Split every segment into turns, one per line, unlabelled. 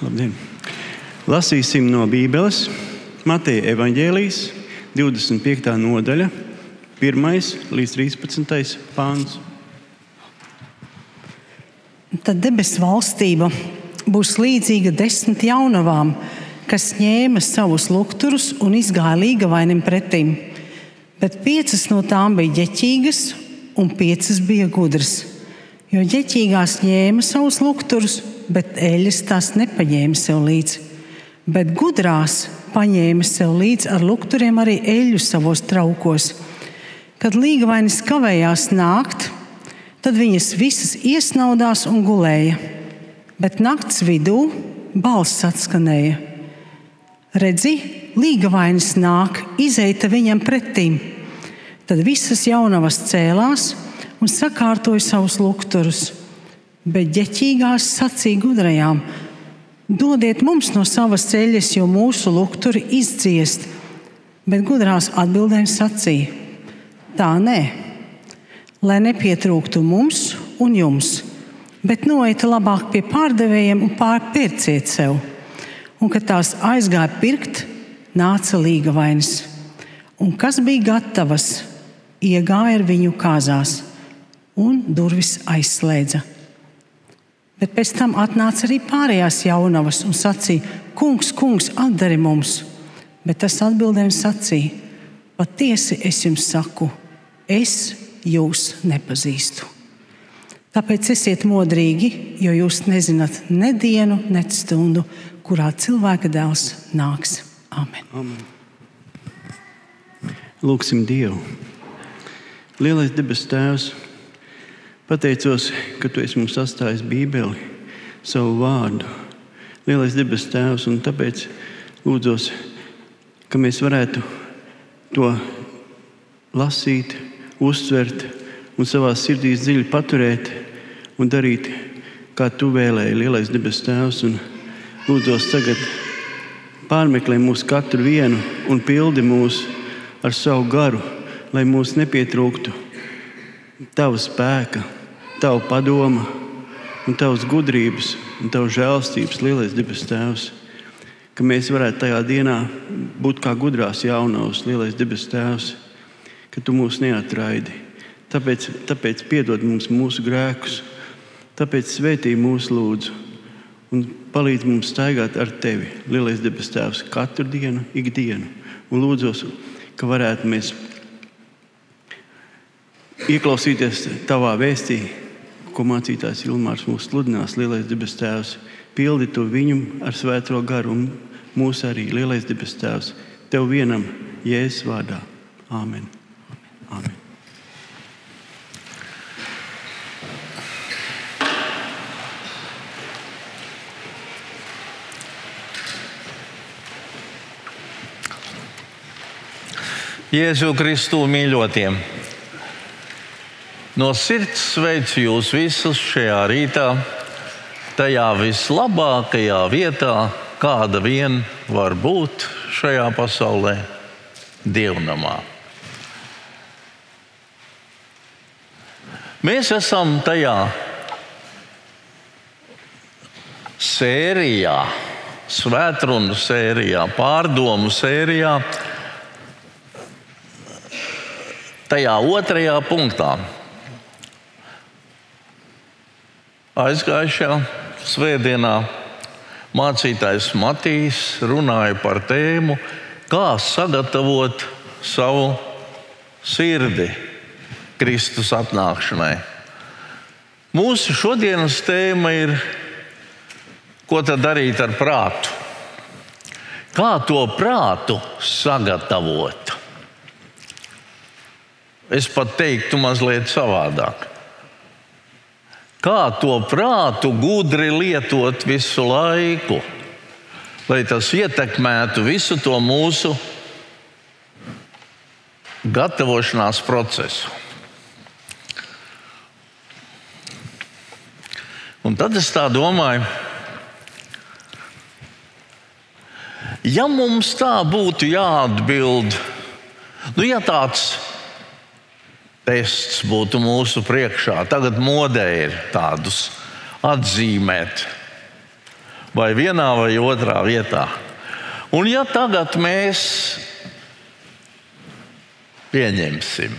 Labdien! Lasīsim no Bībeles Mateja evaņģēlijas 25. nodaļa, 1 līdz 13. pāns.
Tad debesu valstība būs līdzīga desmit jaunavām, kas ņēma savus lukturus un izgāja līgavainim pretim. Bet piecas no tām bija ģeķīgas, un piecas bija gudras. Jo ģeķīgās ņēma savus lukturus, bet eļļas tās nepaņēma sev līdzi. Bet gudrās paņēma sev līdzi ar lukturiem arī eļļu savos traukos. Kad līgavainis kavējās nākt, tad viņas visas iesnaudās un gulēja. Bet nakts vidū balss atskanēja: Redzi, līgavainis nāk, izeita viņam pretīm. Tad visas jaunavas cēlās un sakārtoja savus lukturus, bet ģeķīgās sacīja gudrajām: Dodiet mums no savas ceļas, jo mūsu lukturi izdziest. Bet gudrās atbildēm sacīja: Tā nē, lai nepietrūktu mums un jums, bet noiet labāk pie pārdevējiem un pārpērciet sev. Un, kad tās aizgāja pirkt, nāca līga vainas. Un kas bija gatavas, iegāja ar viņu kāzās, un durvis aizslēdza. Bet pēc tam atnāca arī pārējās jaunavas un sacīja: Kungs, kungs, atdari mums! Bet tas atbildēja sacīja: Patiesi es jums saku, es jūs nepazīstu. Tāpēc esiet modrīgi, jo jūs nezināt ne dienu, ne stundu, kurā cilvēka dēls nāks. Amen.
Amen. Lūksim Dievu! Lielais debes Tēvs, pateicos, ka Tu esi mums sastājis Bībeli, savu vārdu. Lielais debes Tēvs, un tāpēc lūdzos, ka mēs varētu to lasīt, uztvert un savā sirdī dziļi paturēt un darīt, kā Tu vēlēji, Lielais debes Tēvs. Lūdzos tagad pārmeklē mūs katru vienu un pildi mūs ar savu garu lai mūs nepietrūktu tava spēka, tava padoma, un tavas gudrības un tavas žēlstības, lielais debes tēvs. Ka mēs varētu tajā dienā būt kā gudrās jaunavas, lielais debes tēvs, ka tu mūs neatraidi. Tāpēc, tāpēc piedod mums mūsu grēkus, tāpēc svētī mūsu lūdzu un palīdz mums staigāt ar tevi, lielais debes tēvs, katru dienu, ikdienu. Un lūdzos, ka varētu mēs ieklausīties tavā vēstī, ko mācītājs Ilmārs mums sludinās. Lielais debes Tēvs, pildi to viņu ar svēto garu un mūs arī. Lielais debes Tēvs, tev vienam Jēzus vārdā. Āmen. Āmen.
Jēzu Kristu mīļotiem! No sirds sveicu jūs visus šajā rītā, tajā vislabākajā vietā, kāda vien var būt šajā pasaulē, dievnamā. Mēs esam tajā sērijā, svētkrunu sērijā, pārdomu sērijā, tajā otrajā punktā. Aizgājušajā svētdienā mācītājs Matīs runāja par tēmu, kā sagatavot savu sirdi Kristus atnākšanai. Mūsu šodienas tēma ir, ko tad darīt ar prātu? Kā to prātu sagatavot? Es pat teiktu mazliet savādāk. Kā to prātu gudri lietot visu laiku, lai tas ietekmētu visu to mūsu gatavošanās procesu. Un tad es tā domāju, ja mums tā būtu jāatbild, nu, ja tāds tests būtu mūsu priekšā. Tagad modē ir tādus atzīmēt. vai vienā vai otrā vietā. Un ja tagad mēs pieņemsim,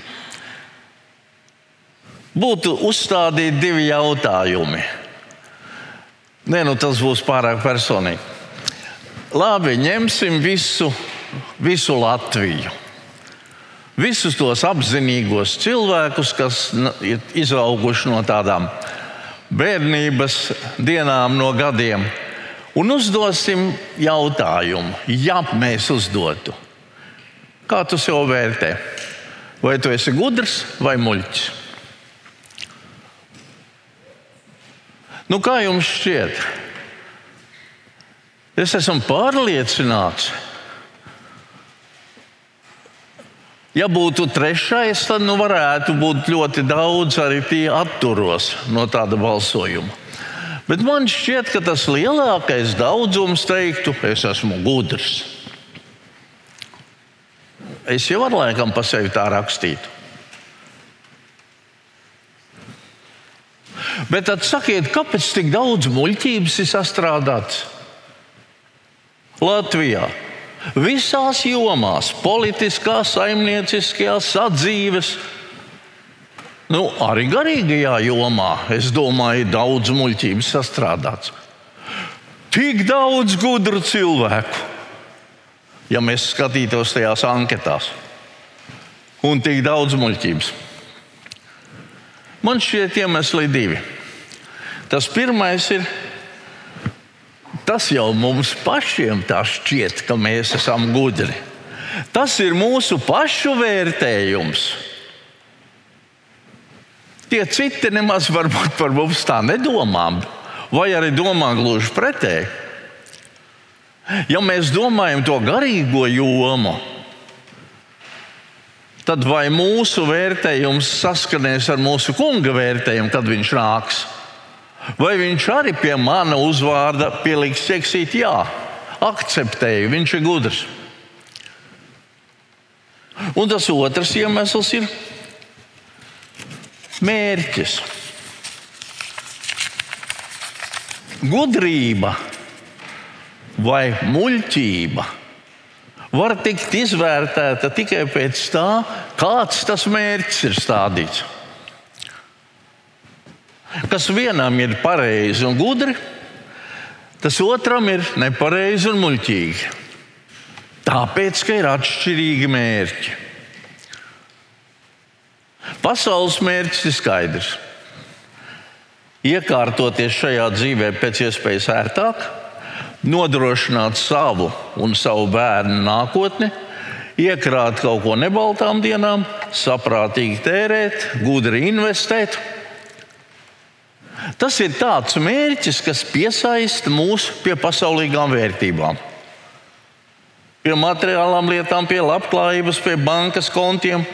būtu uzstādīti divi jautājumi. Nē, nu tas būs pārāk personīgi. Labi, ņemsim visu, visu Latviju. Visus tos apzinīgos cilvēkus, kas ir izauguši no tādām bērnības dienām, no gadiem, un uzdosim jautājumu, ja mēs uzdotu, kā tu sev vērtē? Vai tu esi gudrs vai muļķis? Nu, kā jums šķiet? Es esmu pārliecināts, ja būtu trešais, tad nu, varētu būt ļoti daudz arī tie atturos no tāda balsojuma. Bet man šķiet, ka tas lielākais daudzums teiktu, es esmu gudrs. Es jau ar laikam pa sevi tā rakstītu. Bet tad sakiet, kāpēc tik daudz muļķības ir sastrādāts Latvijā? Visās jomās, politiskā, saimnieciskajā, sadzīves, nu, arī garīgajā jomā, es domāju, daudz muļķības sastrādāts. Tik daudz gudru cilvēku, ja mēs skatītos tajās anketās, un tik daudz muļķības. Man šķiet, iemesli divi. Tas pirmais ir, tas jau mums pašiem tā šķiet, ka mēs esam gudri. Tas ir mūsu pašu vērtējums. Tie citi nemaz varbūt par mums tā nedomā, vai arī domā gluži pretēji. Ja mēs domājam to garīgo jomu, tad vai mūsu vērtējums saskanēs ar mūsu kunga vērtējumu, kad viņš nāks? Vai viņš arī pie mana uzvārda pieliks ķeksīt, jā, akceptēju, viņš ir gudrs. Un tas otrs iemesls ir mērķis. Gudrība vai muļķība var tikt izvērtēta tikai pēc tā, kāds tas mērķis ir stādīts. Kas vienam ir pareizi un gudri, tas otram ir nepareizi un muļķīgi. Tāpēc, ka ir atšķirīgi mērķi. Pasaules mērķis ir skaidrs. Iekārtoties šajā dzīvē pēc iespējas ērtāk, nodrošināt savu un savu bērnu nākotni, iekrāt kaut ko nebaltām dienām, saprātīgi tērēt, gudri investēt. Tas ir tāds mērķis, kas piesaista mūs pie pasaulīgām vērtībām. Pie materiālām lietām, pie labklājības, pie bankas kontiem.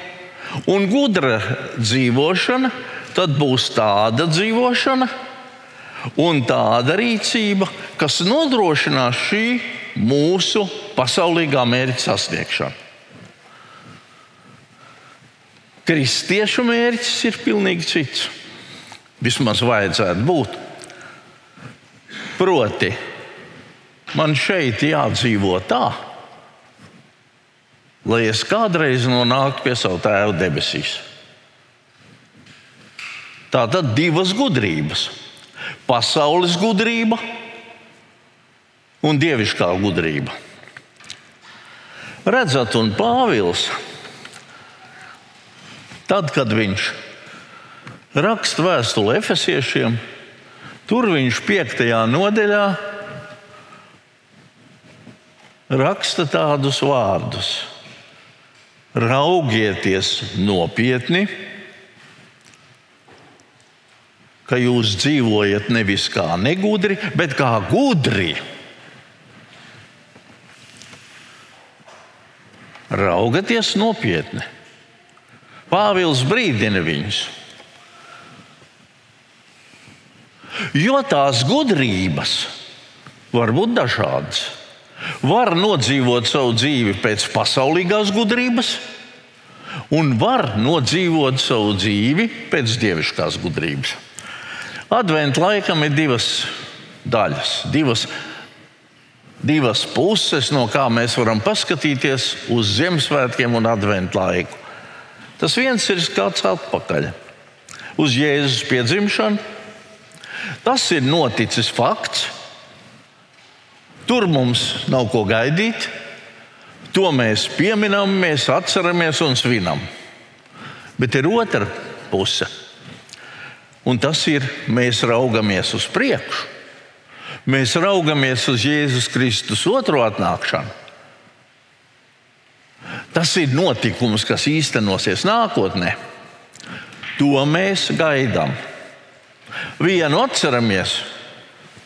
Un gudra dzīvošana tad būs tāda dzīvošana, un tāda rīcība, kas nodrošinās šī mūsu pasaulīgā mērķa sasniegšanu. Kristiešu mērķis ir pilnīgi cits. Vismaz vajadzētu būt. Proti, man šeit jādzīvo tā, lai es kādreiz nonāktu pie sava tēva debesīs. Tā tad divas gudrības pasaules gudrība un dievišķā gudrība. Redzat, un Pāvils, tad, kad viņš raksta vēstuli efesiešiem, tur viņš piektajā nodaļā raksta tādus vārdus: Raugieties nopietni! ka jūs dzīvojat nevis kā negudri, bet kā gudri. Raugieties nopietni. Pāvils brīdina viņus. Jo tās gudrības var būt dažādas. Var nodzīvot savu dzīvi pēc pasaulīgās gudrības, un var nodzīvot savu dzīvi pēc dievišķās gudrības. Adventu laikam ir divas daļas, divas, divas puses, no kā mēs varam paskatīties uz Ziemassvētkiem un Adventu laiku. Tas viens ir skats atpakaļ uz Jēzus piedzimšanu. Tas ir noticis fakts. Tur mums nav ko gaidīt. To mēs pieminam, mēs atceramies un svinam. Bet ir otra puse. Un tas ir, mēs raugamies uz priekšu. Mēs raugamies uz Jēzus Kristus otro atnākšanu. Tas ir notikums, kas īstenosies nākotnē. To mēs gaidām. Vienu atceramies,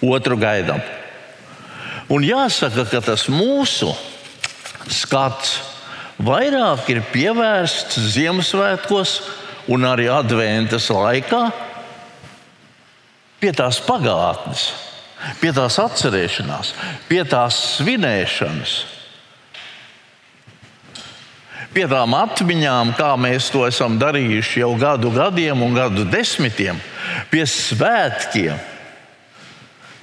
otru gaidām. Un jāsaka, ka tas mūsu skats vairāk ir pievērsts Ziemassvētkos un arī Adventas laikā pie tās pagātnes, pie tās atcerēšanās, pie tās svinēšanas pie tām atmiņām, kā mēs to esam darījuši jau gadu gadiem un gadu desmitiem, pie svētkiem.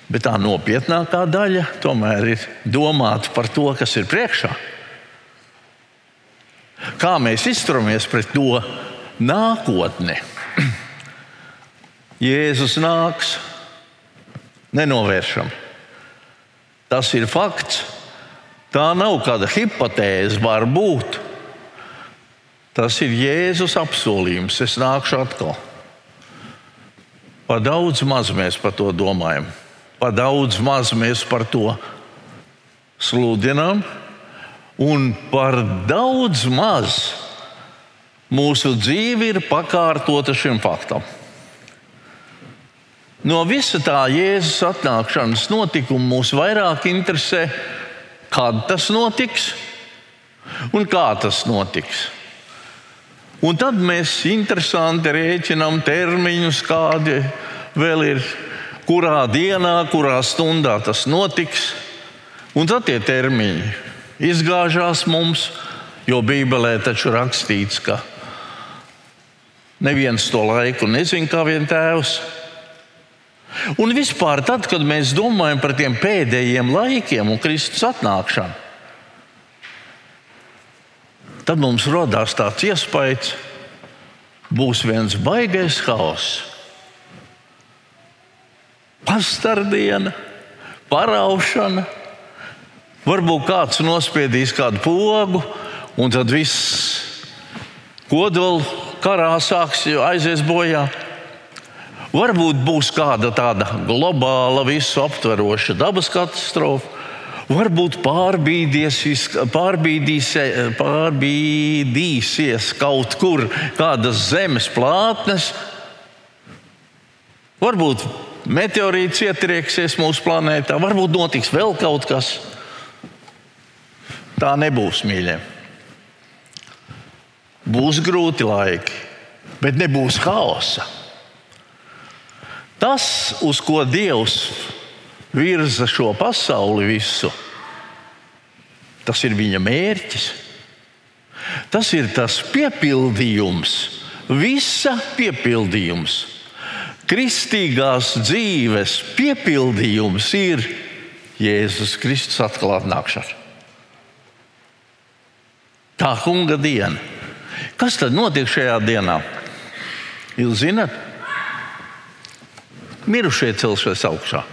Bet tā nopietnākā daļa tomēr ir domāt par to, kas ir priekšā. Kā mēs izturamies pret to nākotni? Jēzus nāks nenovēršam. Tas ir fakts. Tā nav kāda hipotēze, var būt. Tas ir Jēzus apsolījums. Es nākšu atkal. Par daudz maz mēs par to domājam. Par daudz maz mēs par to sludinām. Un par daudz maz mūsu dzīve ir pakārtota šim faktam. No visa tā Jēzus atnākšanas notikuma mūs vairāk interesē, kad tas notiks un kā tas notiks. Un tad mēs interesanti rēķinām termiņus, kādi vēl ir, kurā dienā, kurā stundā tas notiks. Un tad tie termiņi izgāžās mums, jo Bībelē taču rakstīts, ka neviens to laiku nezina, kā vien tēvs. Un vispār, tad, kad mēs domājam par tiem pēdējiem laikiem un Kristus atnākšanu, tad mums radās tāds iespējas, būs viens baigais haoss. Pastardiena, paraušana, varbūt kāds nospiedīs kādu pogu, un tad viss kodola karā sāks aizies bojā. Varbūt būs kāda tāda globāla, visu aptveroša dabas katastrofa, varbūt pārbīdīsies, kaut kur kādas zemes plātnes, varbūt meteorīts ietrieksies mūsu planētā, varbūt notiks vēl kaut kas. Tā nebūs mīļie. Būs grūti laiki, bet nebūs haosa. Tas, uz ko Dievs virza šo pasauli visu, tas ir viņa mērķis. Tas ir tas piepildījums, visa piepildījums. Kristīgās dzīves piepildījums ir Jēzus Kristus atkal atnākšana. Tā kunga diena. Kas tad notiek šajā dienā? Jūs zināt, mirušie celsies augšā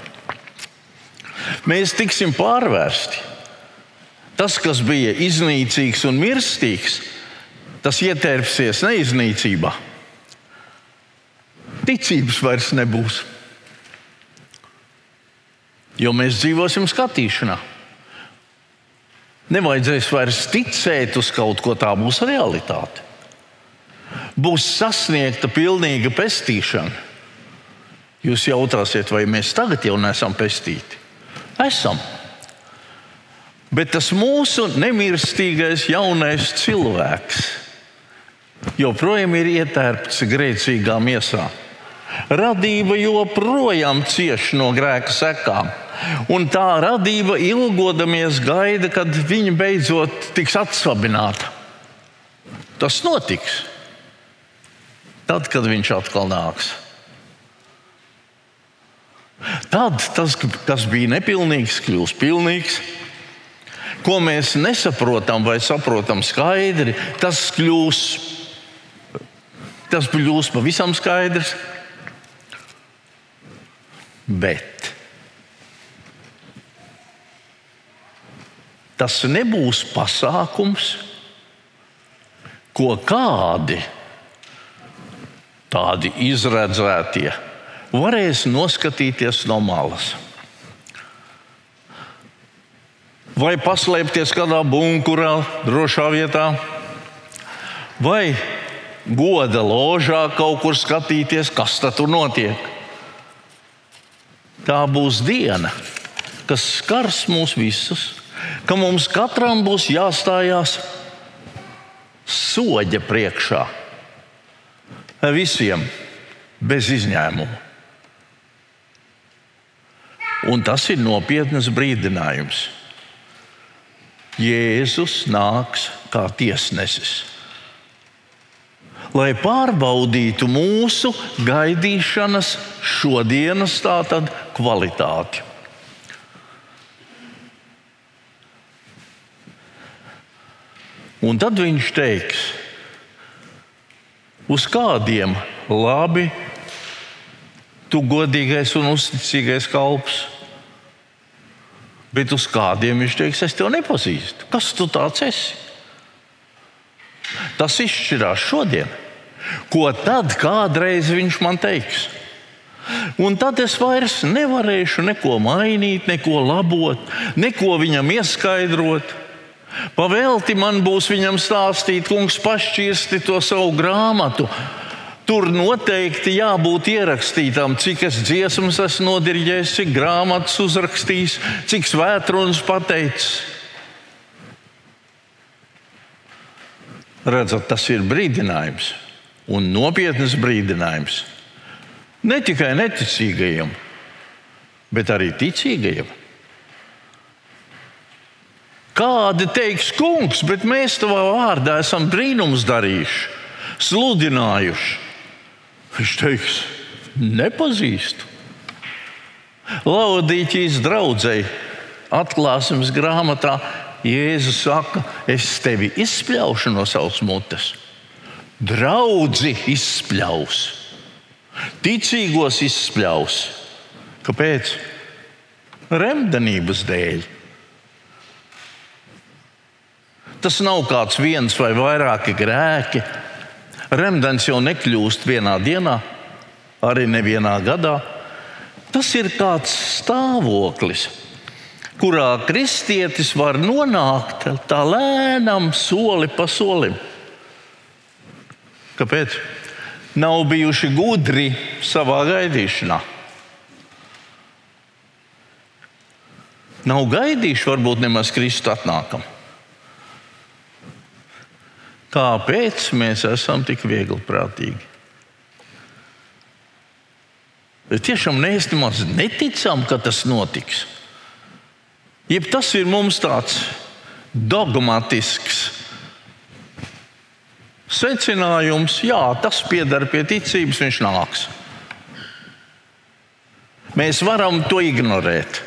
mēs tiksim pārvērsti. Tas, kas bija iznīcīgs un mirstīgs, tas ietērpsies neiznīcībā. Ticības vairs nebūs. Jo mēs dzīvosim skatīšanā. Nevajadzēs vairs ticēt uz kaut ko tādu, būs realitāte. Būs sasniegta pilnīga pestīšana. Jūs jautāsiet, vai mēs tagad jau neesam pestīti? Esam. Bet tas mūsu nemirstīgais jaunais cilvēks joprojām ir ietērpts grēcīgā miesā. Radība joprojām cieš no grēka sekām. Un tā radība ilgodamies gaida, kad viņa beidzot tiks atsvabināta. Tas notiks tad, kad viņš atkal nāks. Tad tas, kas bija nepilnīgs, kļūst pilnīgs. Ko mēs nesaprotam vai saprotam skaidri, tas kļūst, tas kļūst pavisam skaidrs. Bet tas nebūs pasākums, ko kādi tādi izredzētie varēs noskatīties no malas. Vai paslēpties kādā bunkurā, drošā vietā, vai goda ložā kaut kur skatīties, kas tur notiek. Tā būs diena, kas skars mūs visus, ka mums katram būs jāstājās soļa priekšā. Visiem bez izņēmuma. Un tas ir nopietns brīdinājums. Jēzus nāks kā tiesnesis, lai pārbaudītu mūsu gaidīšanas šodienas tātad kvalitāti. Un tad viņš teiks, uz kādiem labi tu godīgais un uzticīgais kalps Bet uz kādiem viņš teiks, es tevi nepazīstu. Kas tu tāds esi? Tas izšķirās šodien. Ko tad kādreiz viņš man teiks? Un tad es vairs nevarēšu neko mainīt, neko labot, neko viņam ieskaidrot. Pavēlti man būs viņam stāstīt, kungs, pašķirsti to savu grāmatu, Tur noteikti jābūt ierakstītam, cik es dziesmas esmu nodirģējis, cik grāmatas uzrakstījis, cik svētrunas pateicis. Redzat, tas ir brīdinājums un nopietns brīdinājums. Ne tikai neticīgajiem, bet arī ticīgajiem. Kādi teiks, kungs, bet mēs tavā vārdā esam brīnums darījuši, sludinājuši. Viņš teiks, nepazīstu. Laudīķīs draudzēji atklāsmes grāmatā Jēzus saka, es tevi izspļaušu no savas mutes. Draudzi izspļaus, ticīgos izspļaus. Kāpēc? Remdenības dēļ. Tas nav kāds viens vai vairāki grēki, Remdens jau nekļūst vienā dienā, arī nevienā gadā. Tas ir kāds stāvoklis, kurā kristietis var nonākt tā lēnām, soli pa solim. Kāpēc? Nav bijuši gudri savā gaidīšanā. Nav gaidījuši varbūt nemaz Kristus atnākam. Kāpēc mēs esam tik viegli prātīgi? Bet tiešām nemaz neticam, ka tas notiks. Jeb tas ir mums tāds dogmatisks secinājums, jā, tas pieder pie ticības, viņš nāks. Mēs varam to ignorēt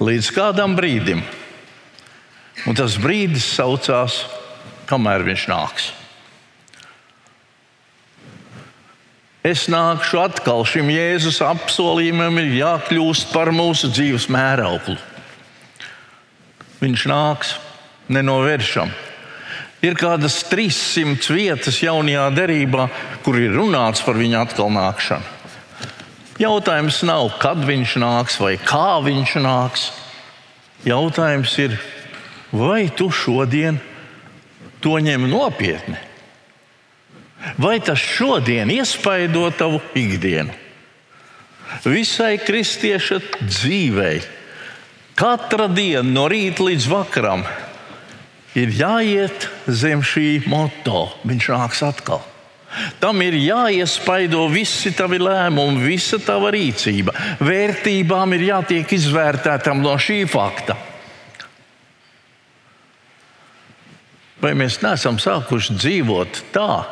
līdz kādam brīdim. Un tas brīdis saucās kamēr viņš nāks. Es nākšu atkal, šim Jēzus apsolījumam ir jākļūst par mūsu dzīves mērauklu. Viņš nāks nenovēršam. Ir kādas 300 vietas jaunajā derībā, kur ir runāts par viņa atkal nākšanu. Jautājums nav, kad viņš nāks vai kā viņš nāks. Jautājums ir, vai tu šodien to ņem nopietni. Vai tas šodien iespaido tavu ikdienu? Visai kristieša dzīvei, katra diena no rīta līdz vakaram, ir jāiet zem šī moto. Viņš nāks atkal. Tam ir jāiespaido visi tavi lēmumi, visa tava rīcība. Vērtībām ir jātiek izvērtētam no šī fakta. Vai mēs neesam sākuši dzīvot tā,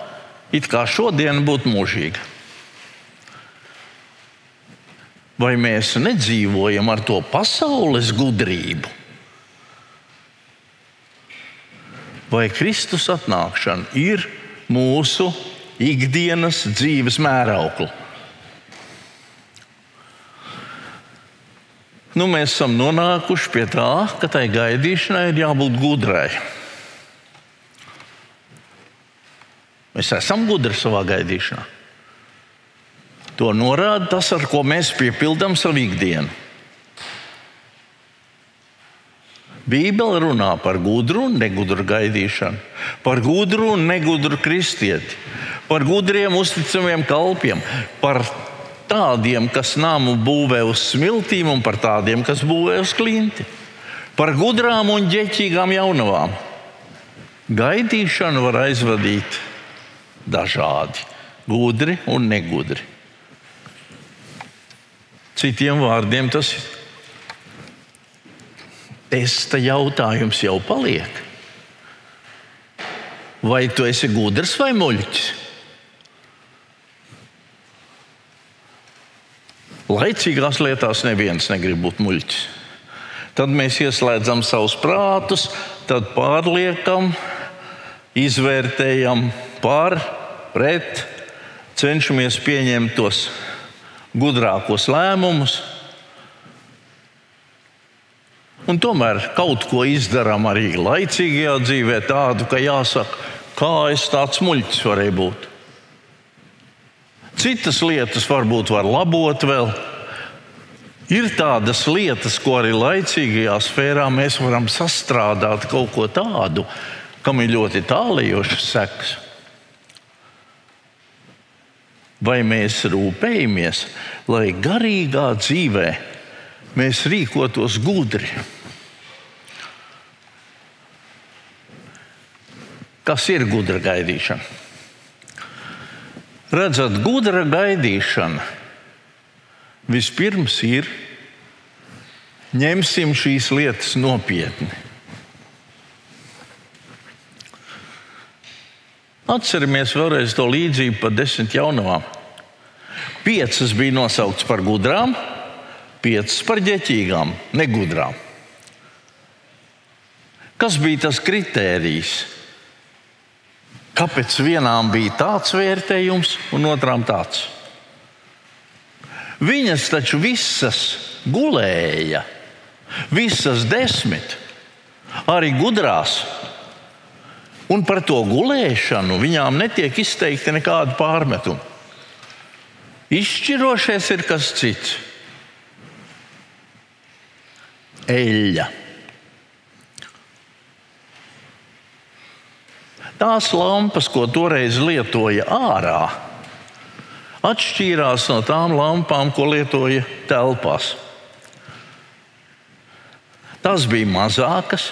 it kā šodiena būtu mūžīga? Vai mēs nedzīvojam ar to pasaules gudrību? Vai Kristus atnākšana ir mūsu ikdienas dzīves mēraukla? Nu, mēs esam nonākuši pie tā, ka tai gaidīšanai ir jābūt gudrai. Mēs esam gudri savā gaidīšanā. To norāda tas, ar ko mēs piepildām savu ikdienu. Bībele runā par gudru un negudru gaidīšanu, par gudru un negudru kristieti, par gudriem, uzticamiem kalpiem, par tādiem, kas namu būvē uz smiltīm, un par tādiem, kas būvē uz klinti, par gudrām un ģeķīgām jaunavām. Gaidīšanu var aizvadīt dažādi, gudri un negudri. Citiem vārdiem tas testa jautājums jau paliek. Vai tu esi gudrs vai muļķis? Laicīgās lietās neviens negrib būt muļķis. Tad mēs ieslēdzam savus prātus, tad pārliekam, izvērtējam par, pret, cenšamies pieņemt tos gudrākos lēmumus. Un tomēr kaut ko izdarām arī laicīgajā dzīvē, tādu, ka jāsaka, kā es tāds muļķis varēju būt. Citas lietas varbūt var labot vēl. Ir tādas lietas, ko arī laicīgajā sfērā mēs varam sastrādāt kaut ko tādu, kam ir ļoti tālajošas sekas vai mēs rūpējamies, lai garīgā dzīvē mēs rīkotos gudri. Kas ir gudra gaidīšana? Redzat, gudra gaidīšana vispirms ir ņemsim šīs lietas nopietni. Atceramies vēlreiz to līdzību par desmit jaunavām. Piecas bija nosauktas par gudrām, piecas par ģeķīgām, negudrām. Kas bija tas kritērijs? Kāpēc vienām bija tāds vērtējums un otrām tāds? Viņas taču visas gulēja, visas desmit, arī gudrās Un par to gulēšanu viņām netiek izteikti nekādi pārmetumi. Izšķirošais ir kas cits - eļļa. Tās lampas, ko toreiz lietoja ārā, atšķīrās no tām lampām, ko lietoja telpās. Tās bija mazākas,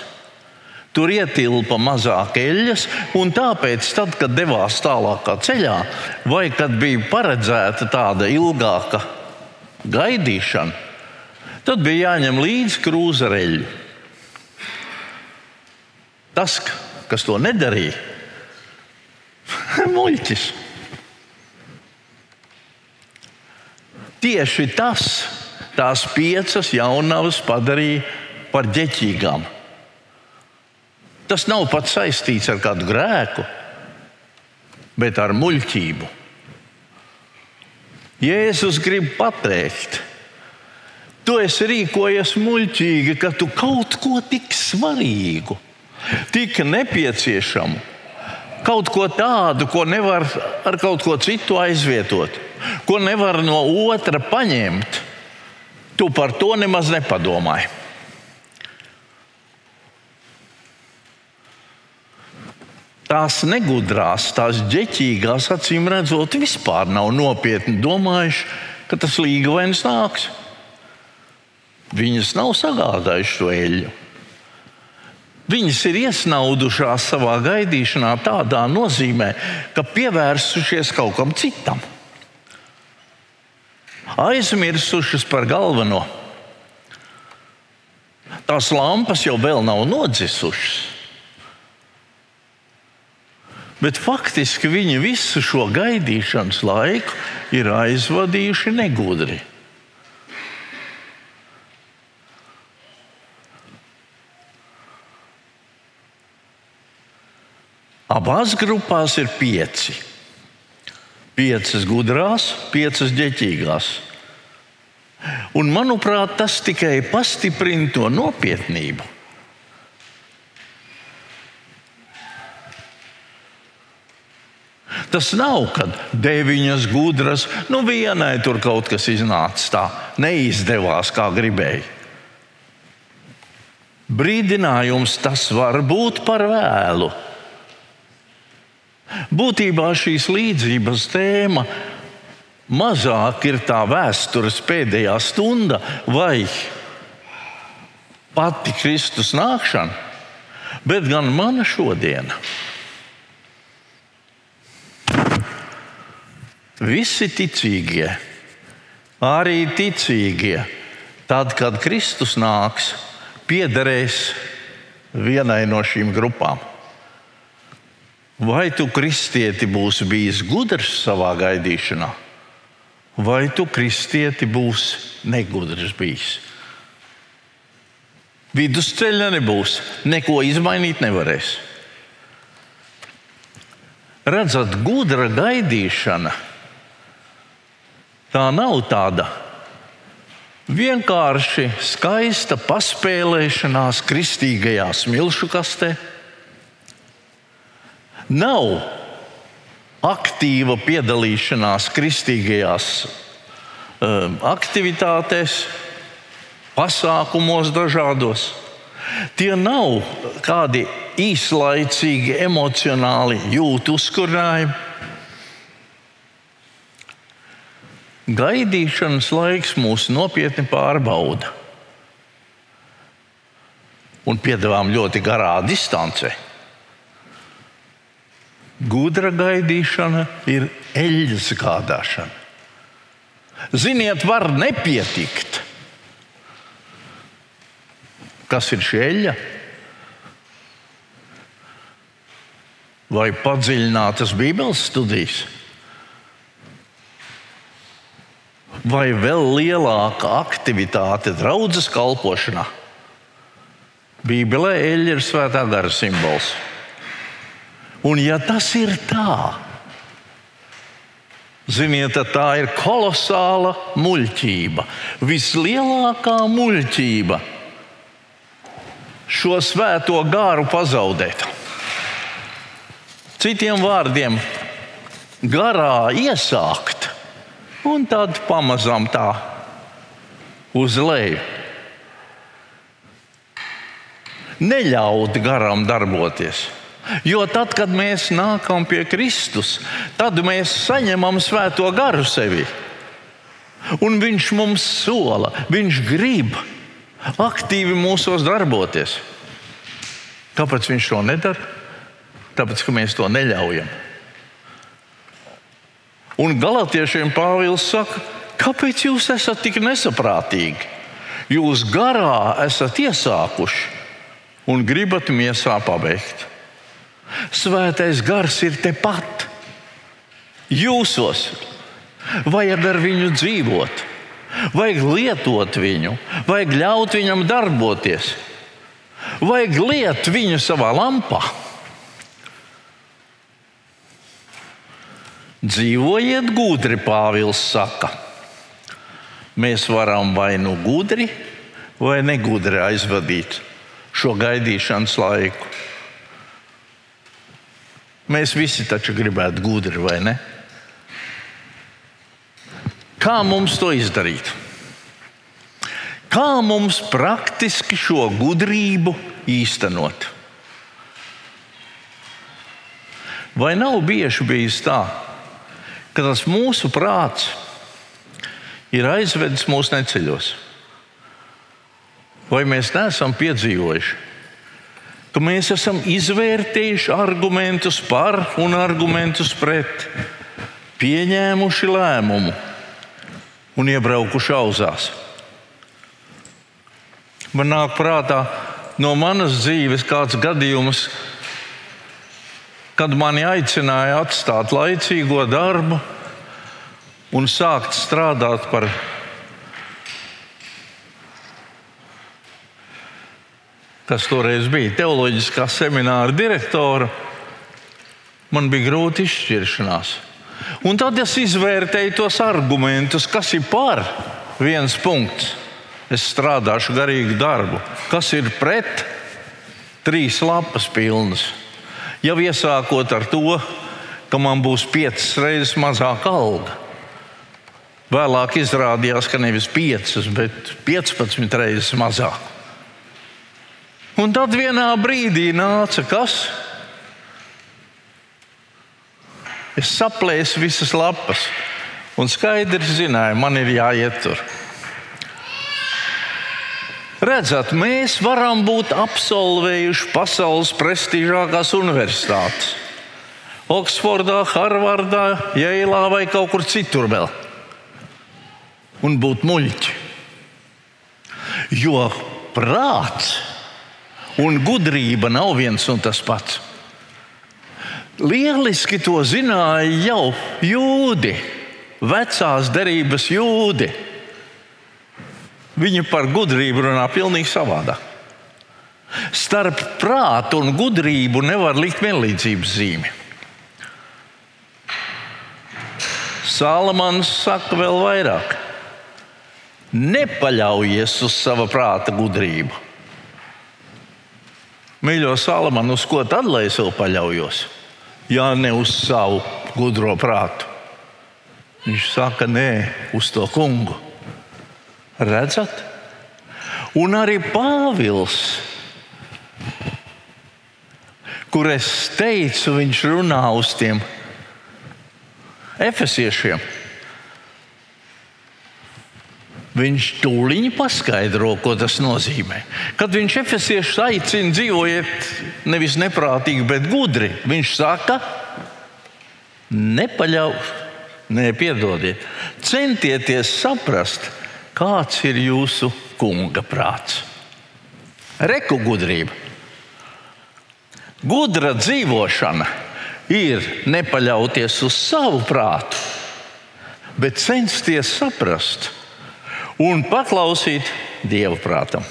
Tur ietilpa mazāk eļļas, un tāpēc, tad, kad devās tālākā ceļā, vai kad bija paredzēta tāda ilgāka gaidīšana, tad bija jāņem līdzi krūza eļļu. Tas, kas to nedarīja, muļķis. Tieši tas tās piecas jaunavas padarīja par ģeķīgām. Tas nav pat saistīts ar kādu grēku, bet ar muļķību. Jēzus grib pateikt, tu esi rīkojies muļķīgi, ka tu kaut ko tik svarīgu, tik nepieciešamu, kaut ko tādu, ko nevar ar kaut ko citu aizvietot, ko nevar no otra paņemt. Tu par to nemaz nepadomāji. Tās negudrās, tās ģeķīgās, acīm redzot, vispār nav nopietni domājuši, ka tas līgavainis nāks. Viņas nav sagādājušas to eļļu. Viņas ir iesnaudušās savā gaidīšanā tādā nozīmē, ka pievērsušies kaut kam citam. Aizmirsušas par galveno. Tās lampas jau vēl nav nodzisušas. Bet faktiski viņi visu šo gaidīšanas laiku ir aizvadījuši negudri. Abās grupās ir pieci. Piecas gudrās, piecas ģeķīgās. Un, manuprāt, tas tikai pastiprina to nopietnību. Tas nav, kad deviņas gudras, nu vienai tur kaut kas iznāca tā, neizdevās kā gribēja. Brīdinājums tas var būt par vēlu. Būtībā šīs līdzības tēma mazāk ir tā vēstures pēdējā stunda vai pati Kristus nākšana, bet gan mana šodiena. Visi ticīgie, arī ticīgie, tad, kad Kristus nāks, piederēs vienai no šīm grupām. Vai tu kristieti būsi bijis gudrs savā gaidīšanā, vai tu kristieti būsi negudrs bijis? Vidusceļa nebūs, neko izmainīt nevarēs. Redzat, gudra gaidīšana Tā nav tāda vienkārši skaista paspēlēšanās kristīgajā smilšu kastē. Nav aktīva piedalīšanās kristīgajās um, aktivitātēs, pasākumos dažādos. Tie nav kādi īslaicīgi emocionāli jūtu uzkurinājumi Gaidīšanas laiks mūs nopietni pārbauda un piedāvām ļoti garā distancē. Gudra gaidīšana ir eļļas gādāšana. Ziniet, var nepietikt. Kas ir šī eļļa? Vai padziļinātas Bībeles studijas? Vai vēl lielāka aktivitāte draudzes kalpošanā. Bībelē eļļa ir svētā gara simbols. Un ja tas ir tā, ziniet, tā ir kolosāla muļķība, vislielākā muļķība šo svēto gāru pazaudēt. Citiem vārdiem, garā iesākt un tad pamazām tā uz leju. Neļaut garam darboties. Jo tad, kad mēs nākam pie Kristus, tad mēs saņemam svēto garu sevi. Un viņš mums sola, viņš grib aktīvi mūsos darboties. Kāpēc viņš to nedara? Tāpēc, ka mēs to neļaujam. Un galotiešiem Pāvils saka, kāpēc jūs esat tik nesaprātīgi? Jūs garā esat iesākuši un gribat miesā pabeigt. Svētais gars ir tepat. Jūsos vajag ar viņu dzīvot, vajag lietot viņu, vajag ļaut viņam darboties, vajag lietot viņu savā lampā. Dzīvojiet gudri, Pāvils saka. Mēs varam vai nu gudri, vai negudri aizvadīt šo gaidīšanas laiku. Mēs visi taču gribētu gudri, vai ne? Kā mums to izdarīt? Kā mums praktiski šo gudrību īstenot? Vai nav bieži bijis tā, ka tas mūsu prāts ir aizvedis mūsu neceļos. Vai mēs neesam piedzīvojuši, ka mēs esam izvērtējuši argumentus par un argumentus pret, pieņēmuši lēmumu un iebraukuši auzās? Man nāk prātā no manas dzīves kāds gadījums, kad mani aicināja atstāt laicīgo darbu un sākt strādāt par kas toreiz bija teoloģiskā semināra direktora. Man bija grūti izšķiršanās. Un tad es izvērtēju tos argumentus, kas ir par viens punkts. Es strādāšu garīgu darbu. Kas ir pret? Trīs lapas pilnas. Jau iesākot ar to, ka man būs piecas reizes mazāka alga. Vēlāk izrādījās, ka nevis 5, bet 15 reizes mazāk. Un tad vienā brīdī nāca kas? Es saplēsu visas lapas un skaidri zināju, man ir jāiet tur. Redzat, mēs varam būt absolvējuši pasaules prestižākās universitātes. Oksfordā, Harvardā, Jēlā vai kaut kur citur vēl. Un būt muļķi. Jo prāts un gudrība nav viens un tas pats. Lieliski to zināja jau jūdi, vecās derības jūdi. Viņi par gudrību runā pavisam savādāk. Starp prātu un gudrību nevar likt vienlīdzības zīmi. Salamans saka vēl vairāk. Nepaļaujies uz sava prāta gudrību. Mīļo Salamanu, uz ko tad lai es vēl paļaujos? Jā, ne uz savu gudro prātu. Viņš saka, nē, uz to kungu. Redzat? Un arī Pāvils, kur es teicu, viņš runā uz tiem efesiešiem. Viņš tūlīt paskaidro, ko tas nozīmē. Kad viņš efesiešus aicina dzīvojiet nevis neprātīgi, bet gudri, viņš saka, nepaļaujiet, nepiedodiet, centieties saprast, kāds ir jūsu kunga prāts. Reku gudrība. Gudra dzīvošana ir nepaļauties uz savu prātu, bet censties saprast un paklausīt Dieva prātam.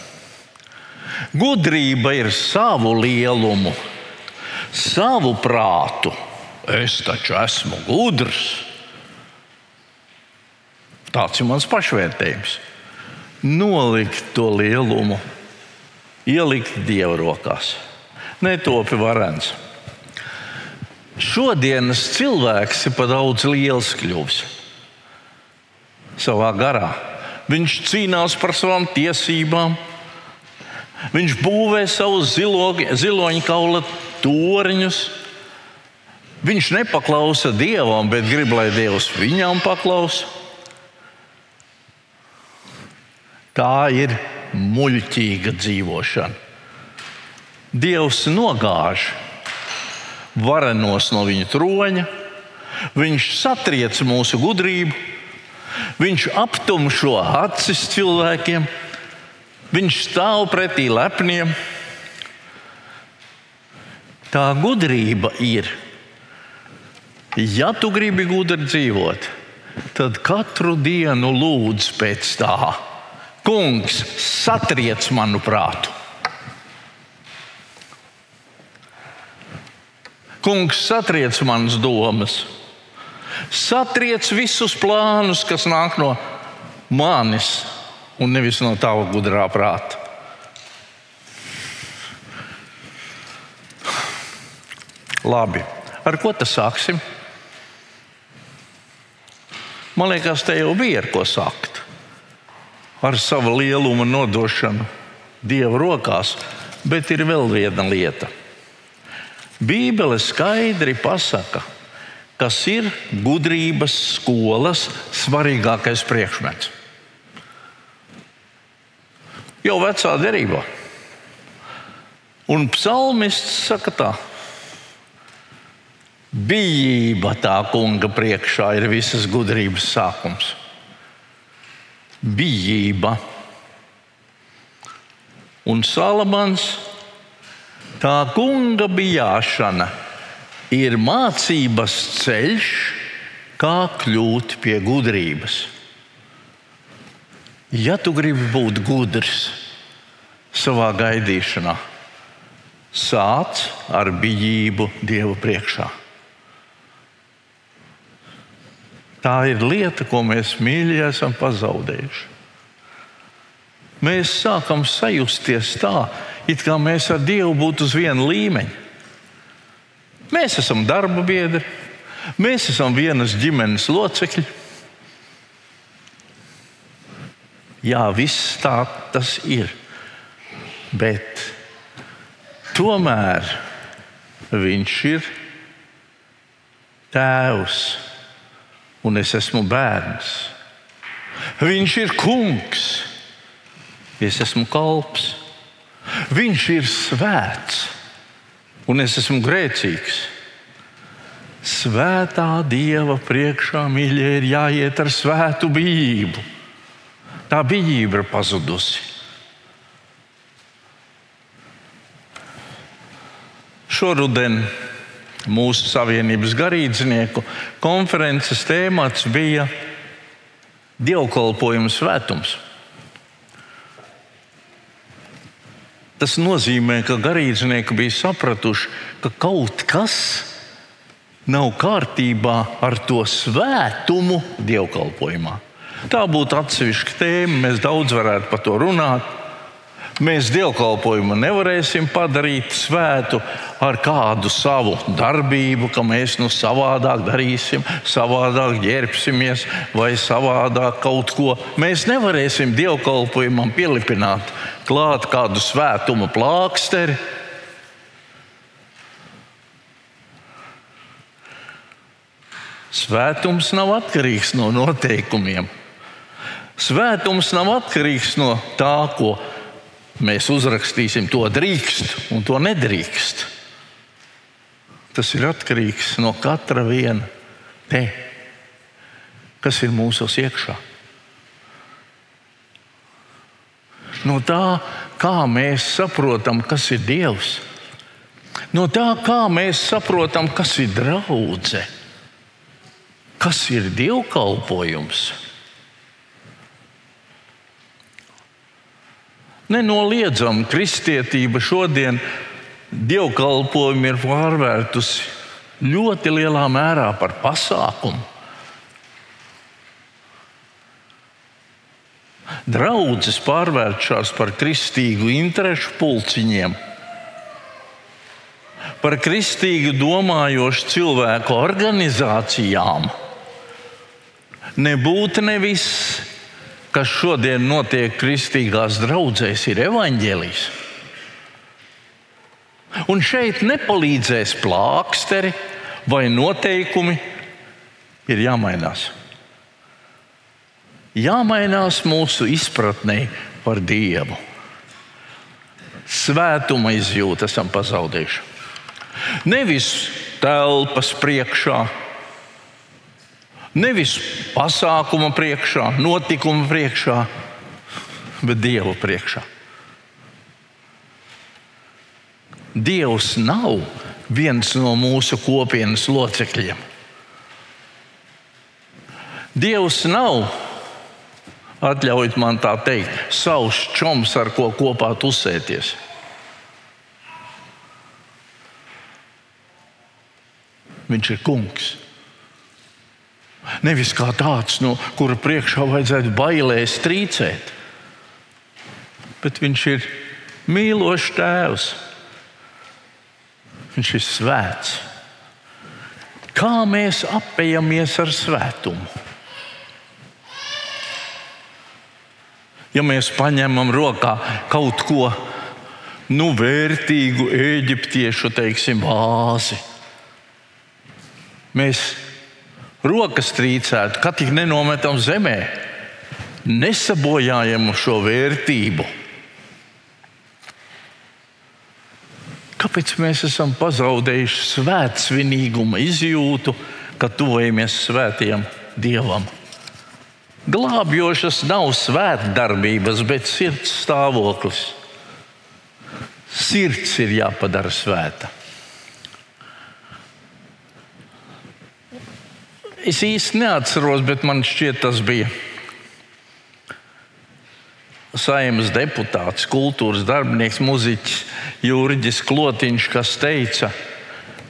Gudrība ir savu lielumu, savu prātu. Es taču esmu gudrs. Tāds ir mans pašvērtējums. Nolikt to lielumu, ielikt Dieva rokās. Netopi varens. Šodienas cilvēks ir par daudz liels kļuvis savā garā Viņš cīnās par savām tiesībām. Viņš būvē savus ziloņkaula torņus. Viņš nepaklausa dievam, bet grib, lai dievs viņam paklausa. Tā ir muļķīga dzīvošana. Dievs nogāž varenos no viņa troņa, viņš satriec mūsu gudrību, Viņš aptumšo acis cilvēkiem, viņš stāv pretī lepniem. Tā gudrība ir. Ja tu gribi gudri dzīvot, tad katru dienu lūdz pēc tā. Kungs, satriec manu prātu. Kungs, satriec manas domas. Satriec visus plānus, kas nāk no manis un nevis no tava gudrā prāta. Labi, ar ko tas sāksim? Man liekas, te jau bija ar ko sākt. Ar savu lielumu nodošanu Dieva rokās, bet ir vēl viena lieta. Bībele skaidri pasaka, kas ir gudrības skolas svarīgākais priekšmets. Jau vecā derībā. Un psalmists saka tā. Bijība tā kunga priekšā ir visas gudrības sākums. Bijība. Un Salamans tā kunga bijāšana ir mācības ceļš, kā kļūt pie gudrības. Ja tu gribi būt gudrs savā gaidīšanā, sāc ar bijību Dieva priekšā. Tā ir lieta, ko mēs mīļi esam pazaudējuši. Mēs sākam sajusties tā, it kā mēs ar Dievu būtu uz viena līmeņa. Mēs esam darba biedri, mēs esam vienas ģimenes locekļi. Jā, viss tā tas ir. Bet tomēr viņš ir tēvs un es esmu bērns. Viņš ir kungs, es esmu kalps. Viņš ir svēts un es esmu grēcīgs. Svētā Dieva priekšā, mīļie, ir jāiet ar svētu bijību. Tā bijība ir pazudusi. Šoruden mūsu Savienības garīdznieku konferences tēmats bija dievkalpojuma svētums. Tas nozīmē, ka garīdznieki bija sapratuši, ka kaut kas nav kārtībā ar to svētumu dievkalpojumā. Tā būtu atsevišķa tēma, mēs daudz varētu par to runāt. Mēs dievkalpojumu nevarēsim padarīt svētu ar kādu savu darbību, ka mēs nu savādāk darīsim, savādāk ģērbsimies vai savādāk kaut ko. Mēs nevarēsim dievkalpojumam pielipināt klāt kādu svētuma plāksteri. Svētums nav atkarīgs no noteikumiem. Svētums nav atkarīgs no tā, ko mēs uzrakstīsim, to drīkst un to nedrīkst. Tas ir atkarīgs no katra viena te, kas ir mūsos iekšā. No tā, kā mēs saprotam, kas ir Dievs, no tā, kā mēs saprotam, kas ir draudzene, kas ir dievkalpojums. Nenoliedzami kristietība šodien dievkalpojumu ir pārvērtusi ļoti lielā mērā par pasākumu. Draudzes pārvēršas par kristīgu interešu pulciņiem, par kristīgu domājošu cilvēku organizācijām. Nebūtu nevis kas šodien notiek kristīgās draudzēs, ir evaņģēlijs. Un šeit nepalīdzēs plāksteri vai noteikumi, ir jāmainās. Jāmainās mūsu izpratnē par Dievu. Svētuma izjūta esam pazaudējuši. Nevis telpas priekšā, Nevis pasākuma priekšā, notikuma priekšā, bet Dieva priekšā. Dievs nav viens no mūsu kopienas locekļiem. Dievs nav, atļaujiet man tā teikt, savs čoms, ar ko kopā tusēties. Viņš ir kungs. Nevis kā tāds, no kura priekšā vajadzētu bailēs trīcēt, bet viņš ir mīlošs tēvs. Viņš ir svēts. Kā mēs apējamies ar svētumu? Ja mēs paņemam rokā kaut ko nu, vērtīgu, eģiptiešu teiksim, vāzi, mēs rokas trīcētu, kad tik nenometam zemē, nesabojājam šo vērtību. Kāpēc mēs esam pazaudējuši svētsvinīguma izjūtu, kad tuvojamies svētiem Dievam? Glābjošas nav svētdarbības, bet sirds stāvoklis. Sirds ir jāpadara svēta. Es īsti neatceros, bet man šķiet, tas bija saimnes deputāts, kultūras darbinieks, muzeķis Jurģis Klotiņš, kas teica,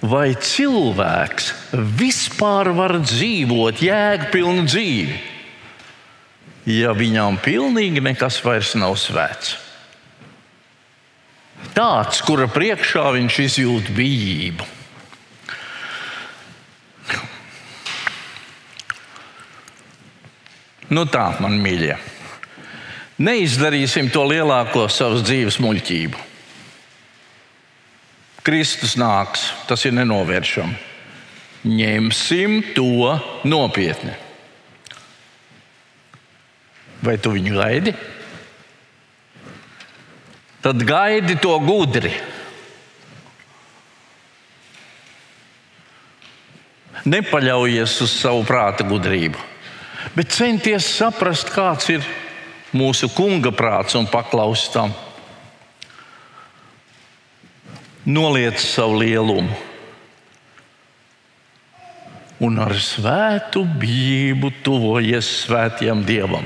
vai cilvēks vispār var dzīvot jēgpilnu dzīvi, ja viņam pilnīgi nekas vairs nav svēts. Tāds, kura priekšā viņš izjūt bijību. Nu tā, man mīļie. Neizdarīsim to lielāko savas dzīves muļķību. Kristus nāks, tas ir nenovēršami. Ņemsim to nopietni. Vai tu viņu gaidi? Tad gaidi to gudri. Nepaļaujies uz savu prāta gudrību, bet centies saprast, kāds ir mūsu kunga prāts un paklausīt tam noliec savu lielumu. Un ar svētu bību tuvojies svētajam dievam.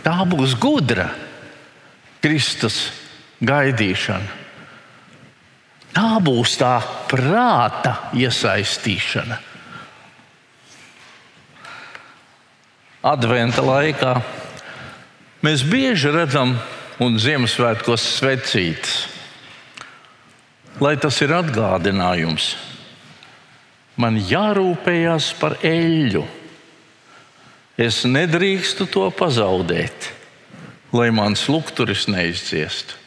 Tā būs gudra Kristus gaidīšana. Tā būs tā prāta iesaistīšana. Adventa laikā mēs bieži redzam un Ziemassvētkos svecītas. Lai tas ir atgādinājums, man jārūpējas par eļļu. Es nedrīkstu to pazaudēt, lai mans lukturis neizciestu.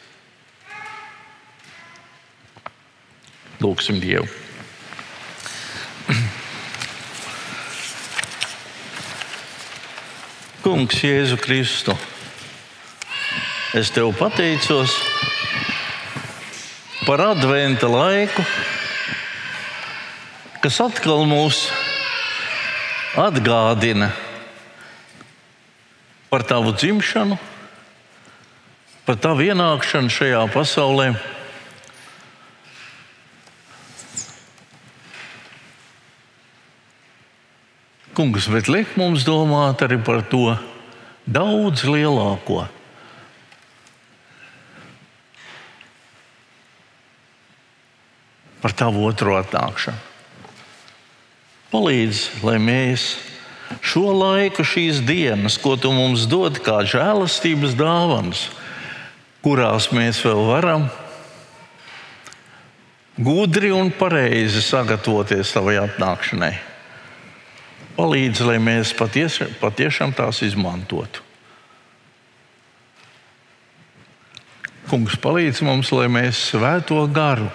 Lūksim Dievu! Kungs, Jēzu Kristu! Es tev pateicos par adventa laiku, kas atkal mūs atgādina par tavu dzimšanu, par tavu ienākšanu šajā pasaulē. Kungs, bet liek mums domāt arī par to daudz lielāko par tavu otro atnākšanu. Palīdz, lai mēs šo laiku, šīs dienas, ko tu mums dod, kā žēlastības dāvanas, kurās mēs vēl varam gudri un pareizi sagatavoties tavai atnākšanai. Palīdz, lai mēs patiesi, patiešām tās izmantotu. Kungs palīdz mums, lai mēs svēto garu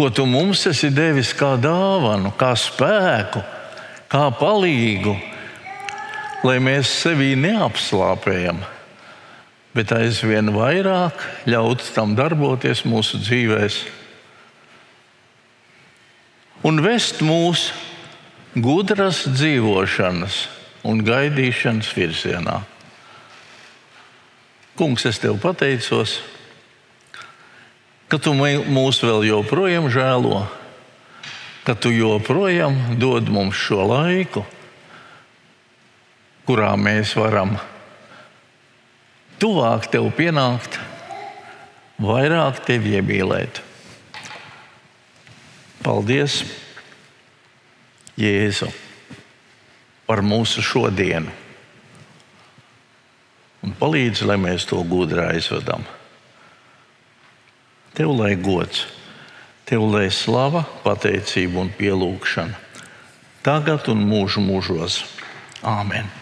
ko tu mums esi devis kā dāvanu, kā spēku, kā palīgu, lai mēs sevi neapslāpējam, bet aizvien vairāk ļaut tam darboties mūsu dzīvēm un vest mūsu gudras dzīvošanas un gaidīšanas virzienā. Kungs, es tev pateicos! ka tu mūs vēl joprojām žēlo, ka tu joprojām dod mums šo laiku, kurā mēs varam tuvāk tev pienākt, vairāk tevi iemīlēt. Paldies, Jēzu, par mūsu šodienu. Un palīdzi, lai mēs to gudri aizvedam. Tev lai gods, tev lai slava, pateicība un pielūgšana tagad un mūžu mūžos. Āmen!